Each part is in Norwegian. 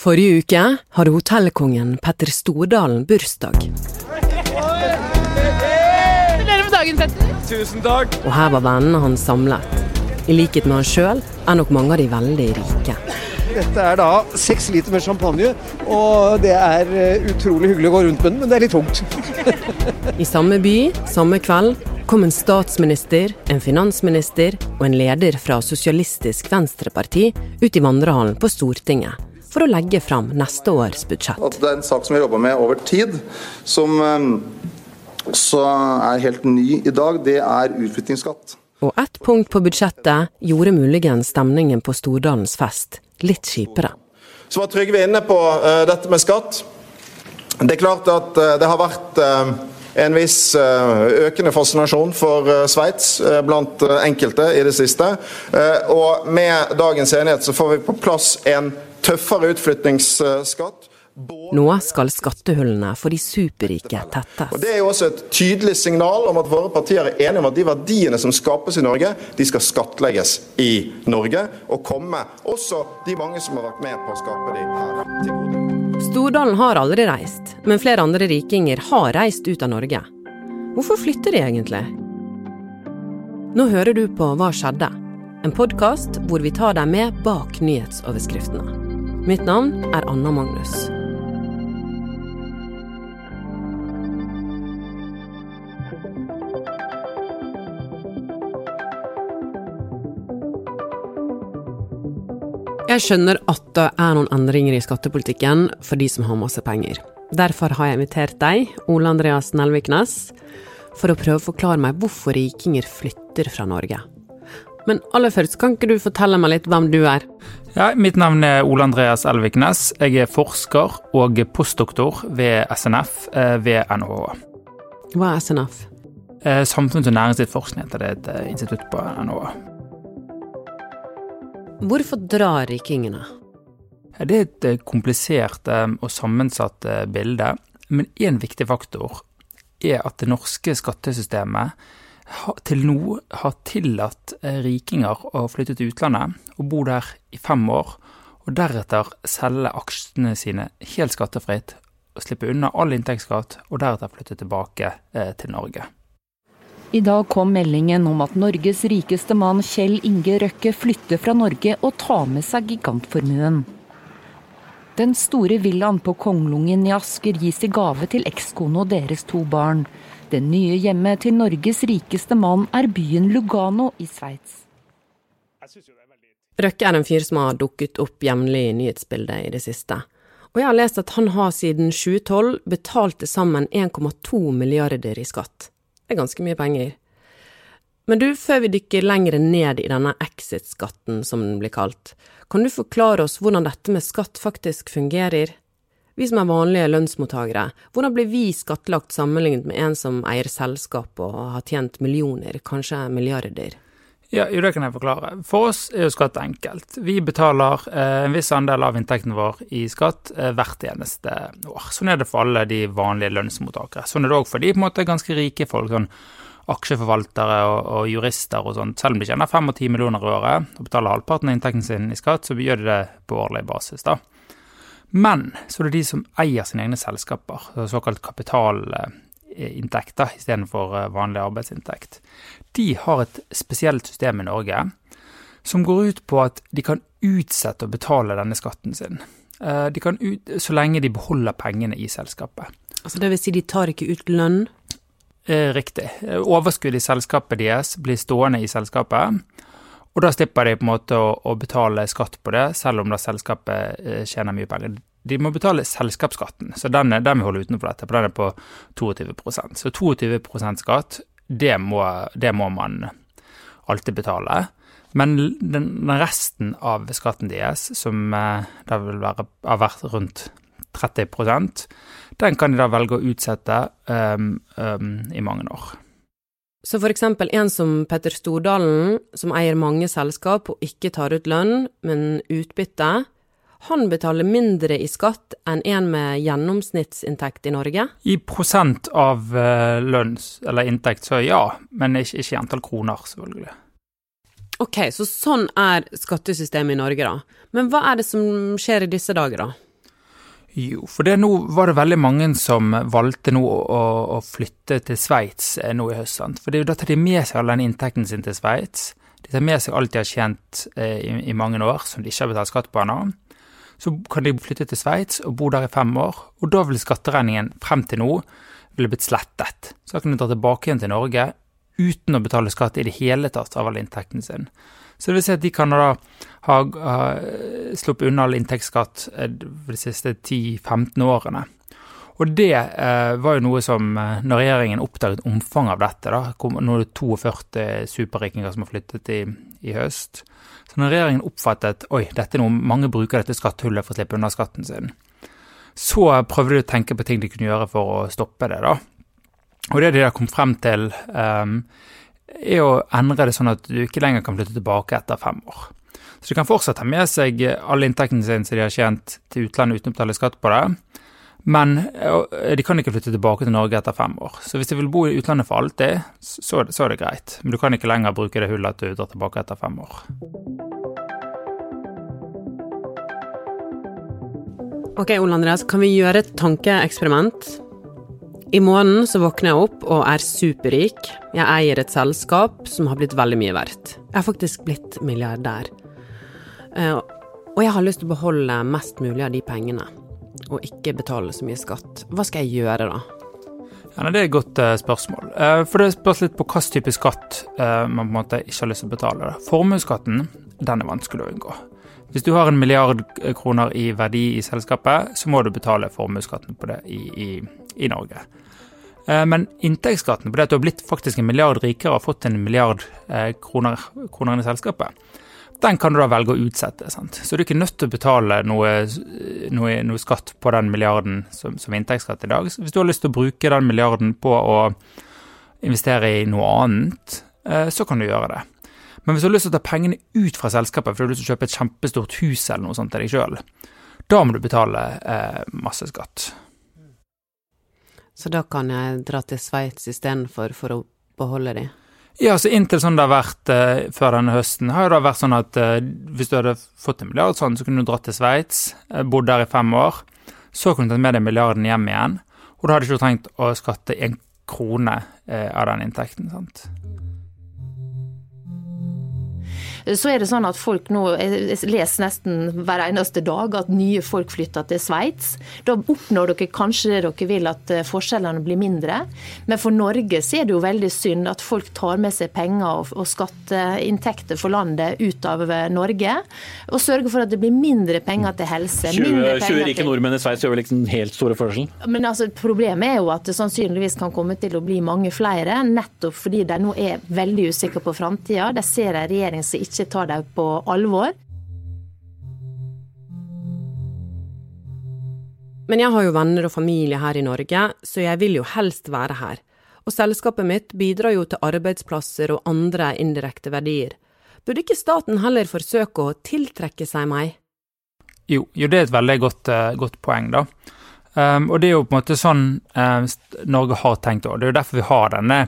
Forrige uke hadde hotellkongen Petter Stordalen bursdag. Gratulerer med dagen, Petter. Tusen takk. Og her var vennene hans samlet. I likhet med han sjøl er nok mange av de veldig rike. Dette er da seks liter med champagne, og det er eh, utrolig hyggelig å gå rundt med den, men det er litt tungt. I samme by, samme kveld, kom en statsminister, en finansminister og en leder fra Sosialistisk Venstreparti ut i vandrehallen på Stortinget for å legge fram neste års budsjett. At det er en sak som vi har jobba med over tid, som eh, så er helt ny i dag, det er utflyttingsskatt. Og ett punkt på budsjettet gjorde muligens stemningen på Stordalens fest litt kjipere. Så var Trygve inne på uh, dette med skatt. Det er klart at uh, det har vært uh, en viss økende fascinasjon for Sveits blant enkelte i det siste. Eh, og med dagens enighet så får vi på plass en tøffere utflyttingsskatt. Nå skal skattehullene for de superrike tettes. Og. Det er jo også et tydelig signal om at våre partier er enige om at de verdiene som skapes i Norge, de skal skattlegges i Norge, og komme også de mange som har vært med på å skape de her til gode. Stordalen har aldri reist, men flere andre rikinger har reist ut av Norge. Hvorfor flytter de egentlig? Nå hører du på Hva skjedde? En podkast hvor vi tar deg med bak nyhetsoverskriftene. Mitt navn er Anna Magnus. Jeg skjønner at det er noen endringer i skattepolitikken for de som har masse penger. Derfor har jeg invitert deg, Ole Andreas Nelviknes, for å prøve å forklare meg hvorfor rikinger flytter fra Norge. Men aller først, kan ikke du fortelle meg litt hvem du er? Ja, mitt navn er Ole Andreas Elviknes. Jeg er forsker og postdoktor ved SNF eh, ved NHH. Hva er SNF? Eh, Samfunns- og næringslivsforskning heter det et institutt på NHH. Hvorfor drar rikingene? Det er et eh, komplisert og sammensatt bilde, men én viktig faktor er at det norske skattesystemet til nå har tillatt eh, rikinger å flytte til utlandet og bo der i fem år, og deretter selge aksjene sine helt skattefritt og slippe unna all inntektsskatt, og deretter flytte tilbake eh, til Norge. I dag kom meldingen om at Norges rikeste mann Kjell Inge Røkke flytter fra Norge og tar med seg gigantformuen. Den store villaen på Konglungen i Asker gis i gave til ekskone og deres to barn. Det nye hjemmet til Norges rikeste mann er byen Lugano i Sveits. Røkke er en fyr som har dukket opp jevnlig i nyhetsbildet i det siste. Og jeg har lest at han har siden 2012 betalt til sammen 1,2 milliarder i skatt. Det er ganske mye penger. Men du, før vi dykker lenger ned i denne exit-skatten, som den blir kalt, kan du forklare oss hvordan dette med skatt faktisk fungerer? Vi som er vanlige lønnsmottakere, hvordan blir vi skattlagt sammenlignet med en som eier selskap og har tjent millioner, kanskje milliarder? Ja, jo, det kan jeg forklare. For oss er jo skatt enkelt. Vi betaler eh, en viss andel av inntekten vår i skatt eh, hvert eneste år. Sånn er det for alle de vanlige lønnsmottakere. Sånn er det òg for de på en måte ganske rike folk, sånn aksjeforvaltere og, og jurister og sånt. Selv om de tjener fem og ti millioner i året og betaler halvparten av inntekten sin i skatt, så gjør de det på årlig basis, da. Men så er det de som eier sine egne selskaper, såkalt kapitalinntekter istedenfor eh, vanlig arbeidsinntekt. De har et spesielt system i Norge som går ut på at de kan utsette å betale denne skatten sin. Eh, De kan ut, så lenge de beholder pengene i selskapet. Altså det vil si de tar ikke ut lønn? Eh, Riktig. Overskuddet Overskudd i selskapet deres blir stående i selskapet, og da slipper de på en måte å, å betale skatt på det, selv om da selskapet eh, tjener mye penger. De må betale selskapsskatten, så den, den vi holder utenfor dette, for den er på 22% Så 22% skatt, det må, det må man alltid betale. Men den, den resten av skatten deres, som eh, da vil være, har vært rundt 30% den kan de da velge å utsette um, um, i mange år. Så for eksempel en som Petter Stordalen, som eier mange selskap og ikke tar ut lønn, men utbytte, han betaler mindre i skatt enn en med gjennomsnittsinntekt i Norge? I prosent av eh, lønns- eller inntekt, så ja, men ikke, ikke i antall kroner, selvfølgelig. Ok, så sånn er skattesystemet i Norge, da. Men hva er det som skjer i disse dager, da? Jo, for det nå var det veldig mange som valgte nå å, å flytte til Sveits eh, nå i høst. sant? For det, da tar de med seg all den inntekten sin til Sveits. De tar med seg alt de har tjent eh, i, i, mange år som de ikke har betalt skatt på ennå. Så kan de flytte til Sveits og bo der i fem år, og da vil skatteregningen frem til nå ville blitt slettet. Så da kan de dra tilbake igjen til Norge uten å betale skatt i det hele tatt av all inntekten sin. Så det vil si at de kan da ha, ha sluppet unna all inntektsskatt eh, de siste 10-15 årene. Og det eh, var jo noe som, eh, når regjeringen oppdaget omfanget av dette, da, kom, nå er det 42 superrikinger som har flyttet i, i, høst, så når regjeringen oppfattet oi, dette er noe mange bruker dette skatthullet for å slippe unna skatten sin, så prøvde de å tenke på ting de kunne gjøre for å stoppe det. da. Og det de har kommet frem til, um, er å endre det sånn at du ikke lenger kan flytte tilbake etter fem år. Så de kan fortsatt ha med seg alle inntektene sine som de har tjent til utlandet uten å betale skatt på det, men de kan ikke flytte tilbake til Norge etter fem år. Så hvis de vil bo i utlandet for alltid, så, så er det greit. Men du kan ikke lenger bruke det hullet at du drar tilbake etter fem år. Ok, Ole Andreas, kan vi gjøre et tankeeksperiment? I måneden så våkner jeg opp og er superrik. Jeg eier et selskap som har blitt veldig mye verdt. Jeg har faktisk blitt milliardær. Eh, og jeg har lyst til å beholde mest mulig av de pengene, og ikke betale så mye skatt. Hva skal jeg gjøre da? Ja, det er et godt uh, spørsmål. Uh, for det spørs litt på hvilken type skatt man på en måte ikke har lyst til å betale. Formuesskatten den er vanskelig å unngå. Hvis du har en milliard kroner i verdi i selskapet, så må du betale formuesskatten på det i, i, i Norge. Eh, men inntektsskatten på det at du har blitt faktisk en milliard rikere og har fått en milliard eh, kroner, kroner i selskapet, den kan du da velge å utsette. Sant? Så du er ikke nødt til å betale noe, noe, noe skatt på den milliarden som, som inntektsskatt i dag. Så hvis du har lyst til å bruke den milliarden på å investere i noe annet, eh, så kan du gjøre det. Men hvis du har lyst til å ta pengene ut fra selskapet fordi du har lyst til å kjøpe et kjempestort hus eller noe sånt til deg sjøl, da må du betale eh, masse skatt. Så da kan jeg dra til Sveits istedenfor for å beholde de? Ja, så inntil sånn det har vært uh, før denne høsten, har det vært sånn at uh, hvis du hadde fått en milliard sånn, så kunne du dratt til Sveits, uh, bodd der i fem år. Så kunne du tatt med deg milliarden hjem igjen, og da hadde du ikke trengt å skatte en krone av den inntekten. sant? Så er det sånn at folk nå Jeg leser nesten hver eneste dag at nye folk flytter til Sveits. Da oppnår dere kanskje det dere vil, at eh, forskjellene blir mindre. Men for Norge så er det jo veldig synd at folk tar med seg penger og, skatteinntekter for landet ut av eh, Norge. Og sørger for at det blir mindre penger til helse. 20, 20 rike nordmenn i Sveits gjør vel ikke den helt store forskjellen? Men altså, Problemet er jo at det sannsynligvis kan komme til å bli mange flere, nettopp fordi de nå er veldig usikre på framtida. De ser en regjering som ikke ikke tar dem på alvor. Men jeg har jo venner og familie her i Norge, så jeg vil jo helst være her. Og selskapet mitt bidrar jo til arbeidsplasser og andre indirekte verdier. Burde ikke staten heller forsøke å tiltrekke seg meg? Jo, jo det er et veldig godt, uh, godt poeng, da. Um, og det er jo på en måte sånn um, Norge har tenkt òg. Det er jo derfor vi har denne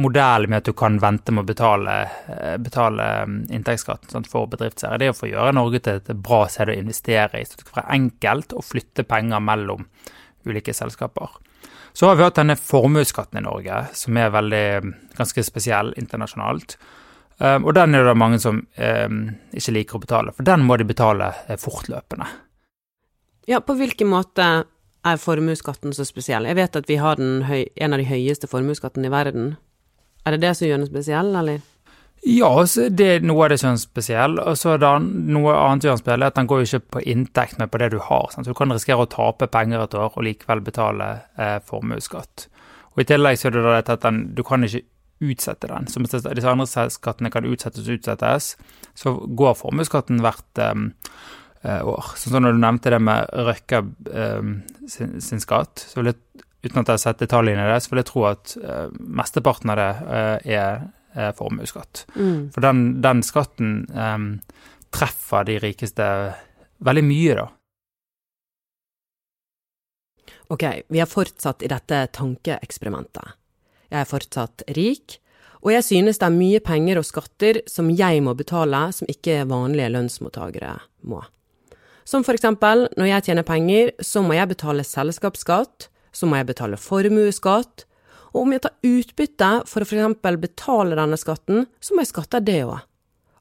modellen med at du kan vente med å betale, eh, betale mm, inntektsskatt for bedriftseiere, det er for å gjøre Norge til et bra sted å investere i. Så det skal være enkelt å flytte penger mellom ulike selskaper. Så har vi hatt denne formuesskatten i Norge, som er veldig ganske spesiell internasjonalt. Um, og den er det mange som um, ikke liker å betale, for den må de betale uh, fortløpende. Ja, på hvilken måte er formuesskatten så spesiell? Jeg vet at vi har høy, en av de høyeste formuesskattene i verden. Er det det som gjør den spesiell, eller? Ja, det er noe av det som er spesiell. Og så er det noe annet gjør den spesiell, at den går ikke på inntekt, men på det du har. Sant? Så du kan risikere å tape penger et år og likevel betale eh, formuesskatt. Og I tillegg så er det dette at den, du kan ikke utsette den. Som disse andre skattene kan utsettes og utsettes, så går formuesskatten hvert um, år. Sånn som når du nevnte det med Røkka um, sin, sin, skatt, så vil jeg uten at jeg har sett detaljene i det, så vil jeg tro at uh, mesteparten av det uh, er, er formuesskatt. Mm. For den, den skatten um, treffer de rikeste veldig mye, da. Ok, vi har fortsatt i dette tankeeksperimentet. Jeg er fortsatt rik, og jeg synes det er mye penger og skatter som jeg må betale, som ikke vanlige lønnsmottakere må. Som for eksempel, når jeg tjener penger, så må jeg betale selskapsskatt, så må jeg betale formuesskatt, og om jeg tar utbytte for å for eksempel betale denne skatten, så må jeg skatte det òg.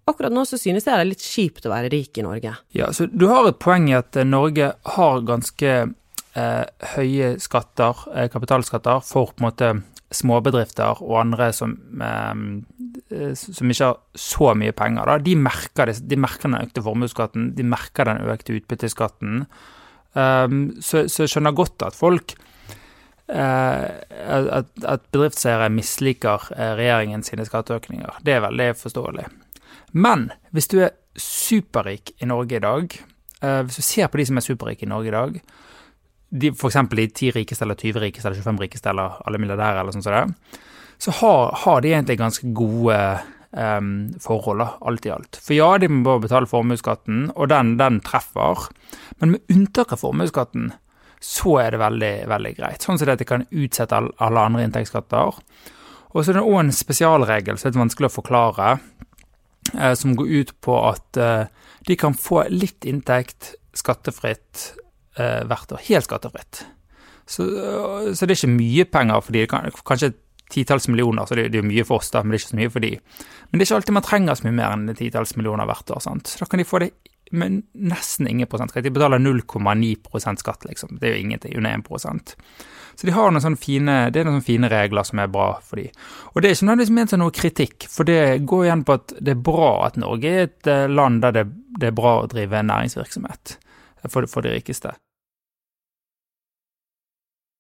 Akkurat nå så synes jeg det er litt kjipt å være rik i Norge. Ja, så Du har et poeng i at eh, Norge har ganske eh, høye skatter, eh, kapitalskatter, for på en måte småbedrifter og andre som, eh, som ikke har så mye penger. Da. De, merker det, de merker den økte formuesskatten, de merker den økte utbytteskatten. Um, så, så, jeg skjønner godt at folk eh, at, at bedriftseiere misliker regjeringen sine skatteøkninger. Det er veldig forståelig. Men hvis du er superrik i Norge i dag, eh, hvis du ser på de som er superrike i Norge i dag, de, eksempel de 10 rikeste eller 20 rikeste eller 25 rikeste eller alle milliardærer eller sånn som det, så har, har, de egentlig ganske gode um, forhold, alt i alt. For ja, de må bare betale formuesskatten, og den, den treffer. Men med unntak av formuesskatten, så er det veldig, veldig greit. Sånn som at de kan utsette alle andre inntektsskatter. Og så er det òg en spesialregel som er vanskelig å forklare, Eh, som går ut på at eh, de kan få litt inntekt skattefritt eh, hvert år. Helt skattefritt. Så, så, det er ikke mye penger for de, kanskje titalls millioner, så det, det er mye for oss, da, men det er ikke så mye for de. Men det er ikke alltid man trenger så mye mer enn titalls millioner hvert år. sant? Så da kan de få det med nesten ingen prosentskatt. De betaler 0,9% skatt, liksom. Det er jo ingenting, under 1% så de har noen sånne fine, det er noen sånne fine regler som er bra for dem. Og det er ikke nødvendigvis ment som noe kritikk, for det går igjen på at det er bra at Norge er et eh, land der det, det er bra å drive næringsvirksomhet for, for de rikeste.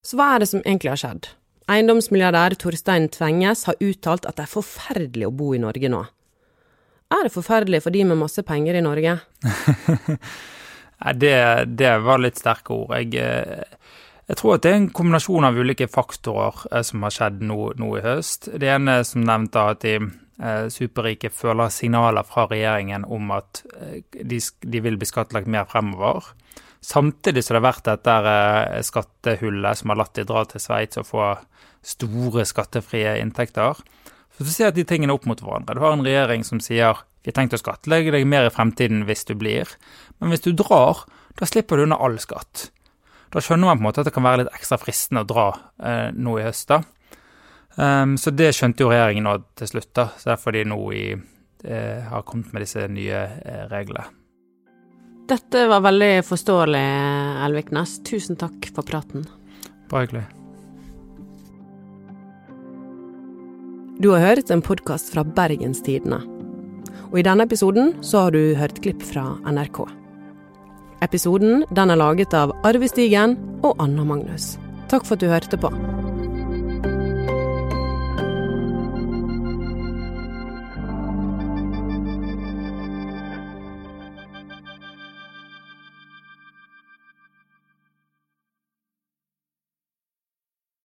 Så hva er det som egentlig har skjedd? Eiendomsmilliardær Torstein Tvenges har uttalt at det er forferdelig å bo i Norge nå. Er det forferdelig for de med masse penger i Norge? det, det var litt sterke ord. Jeg, eh, jeg tror at det er en kombinasjon av ulike faktorer eh, som har skjedd nå, nå, i høst. Det ene som nevnte at de eh, superrike føler signaler fra regjeringen om at de, de, vil bli skattlagt mer fremover. Samtidig som det har vært dette eh, skattehullet som har latt de dra til Sveits og få store skattefrie inntekter. Så du ser at de tingene opp mot hverandre. Du har en regjering som sier vi har tenkt å skattlegge deg mer i fremtiden hvis du blir, men hvis du drar, da slipper du unna all skatt. Da skjønner man på en måte at det kan være litt ekstra fristende å dra eh, nå i høst. da. Um, så det skjønte jo regjeringen nå til slutt, da. Så derfor de nå i, eh, har kommet med disse nye eh, reglene. Dette var veldig forståelig, Elviknes. Tusen takk for praten. Bare hyggelig. Du har hørt en podkast fra Bergens Tidende. Og i denne episoden så har du hørt klipp fra NRK. Episoden den er laget av Arve Stigen og Anna Magnus. Takk for at du hørte på.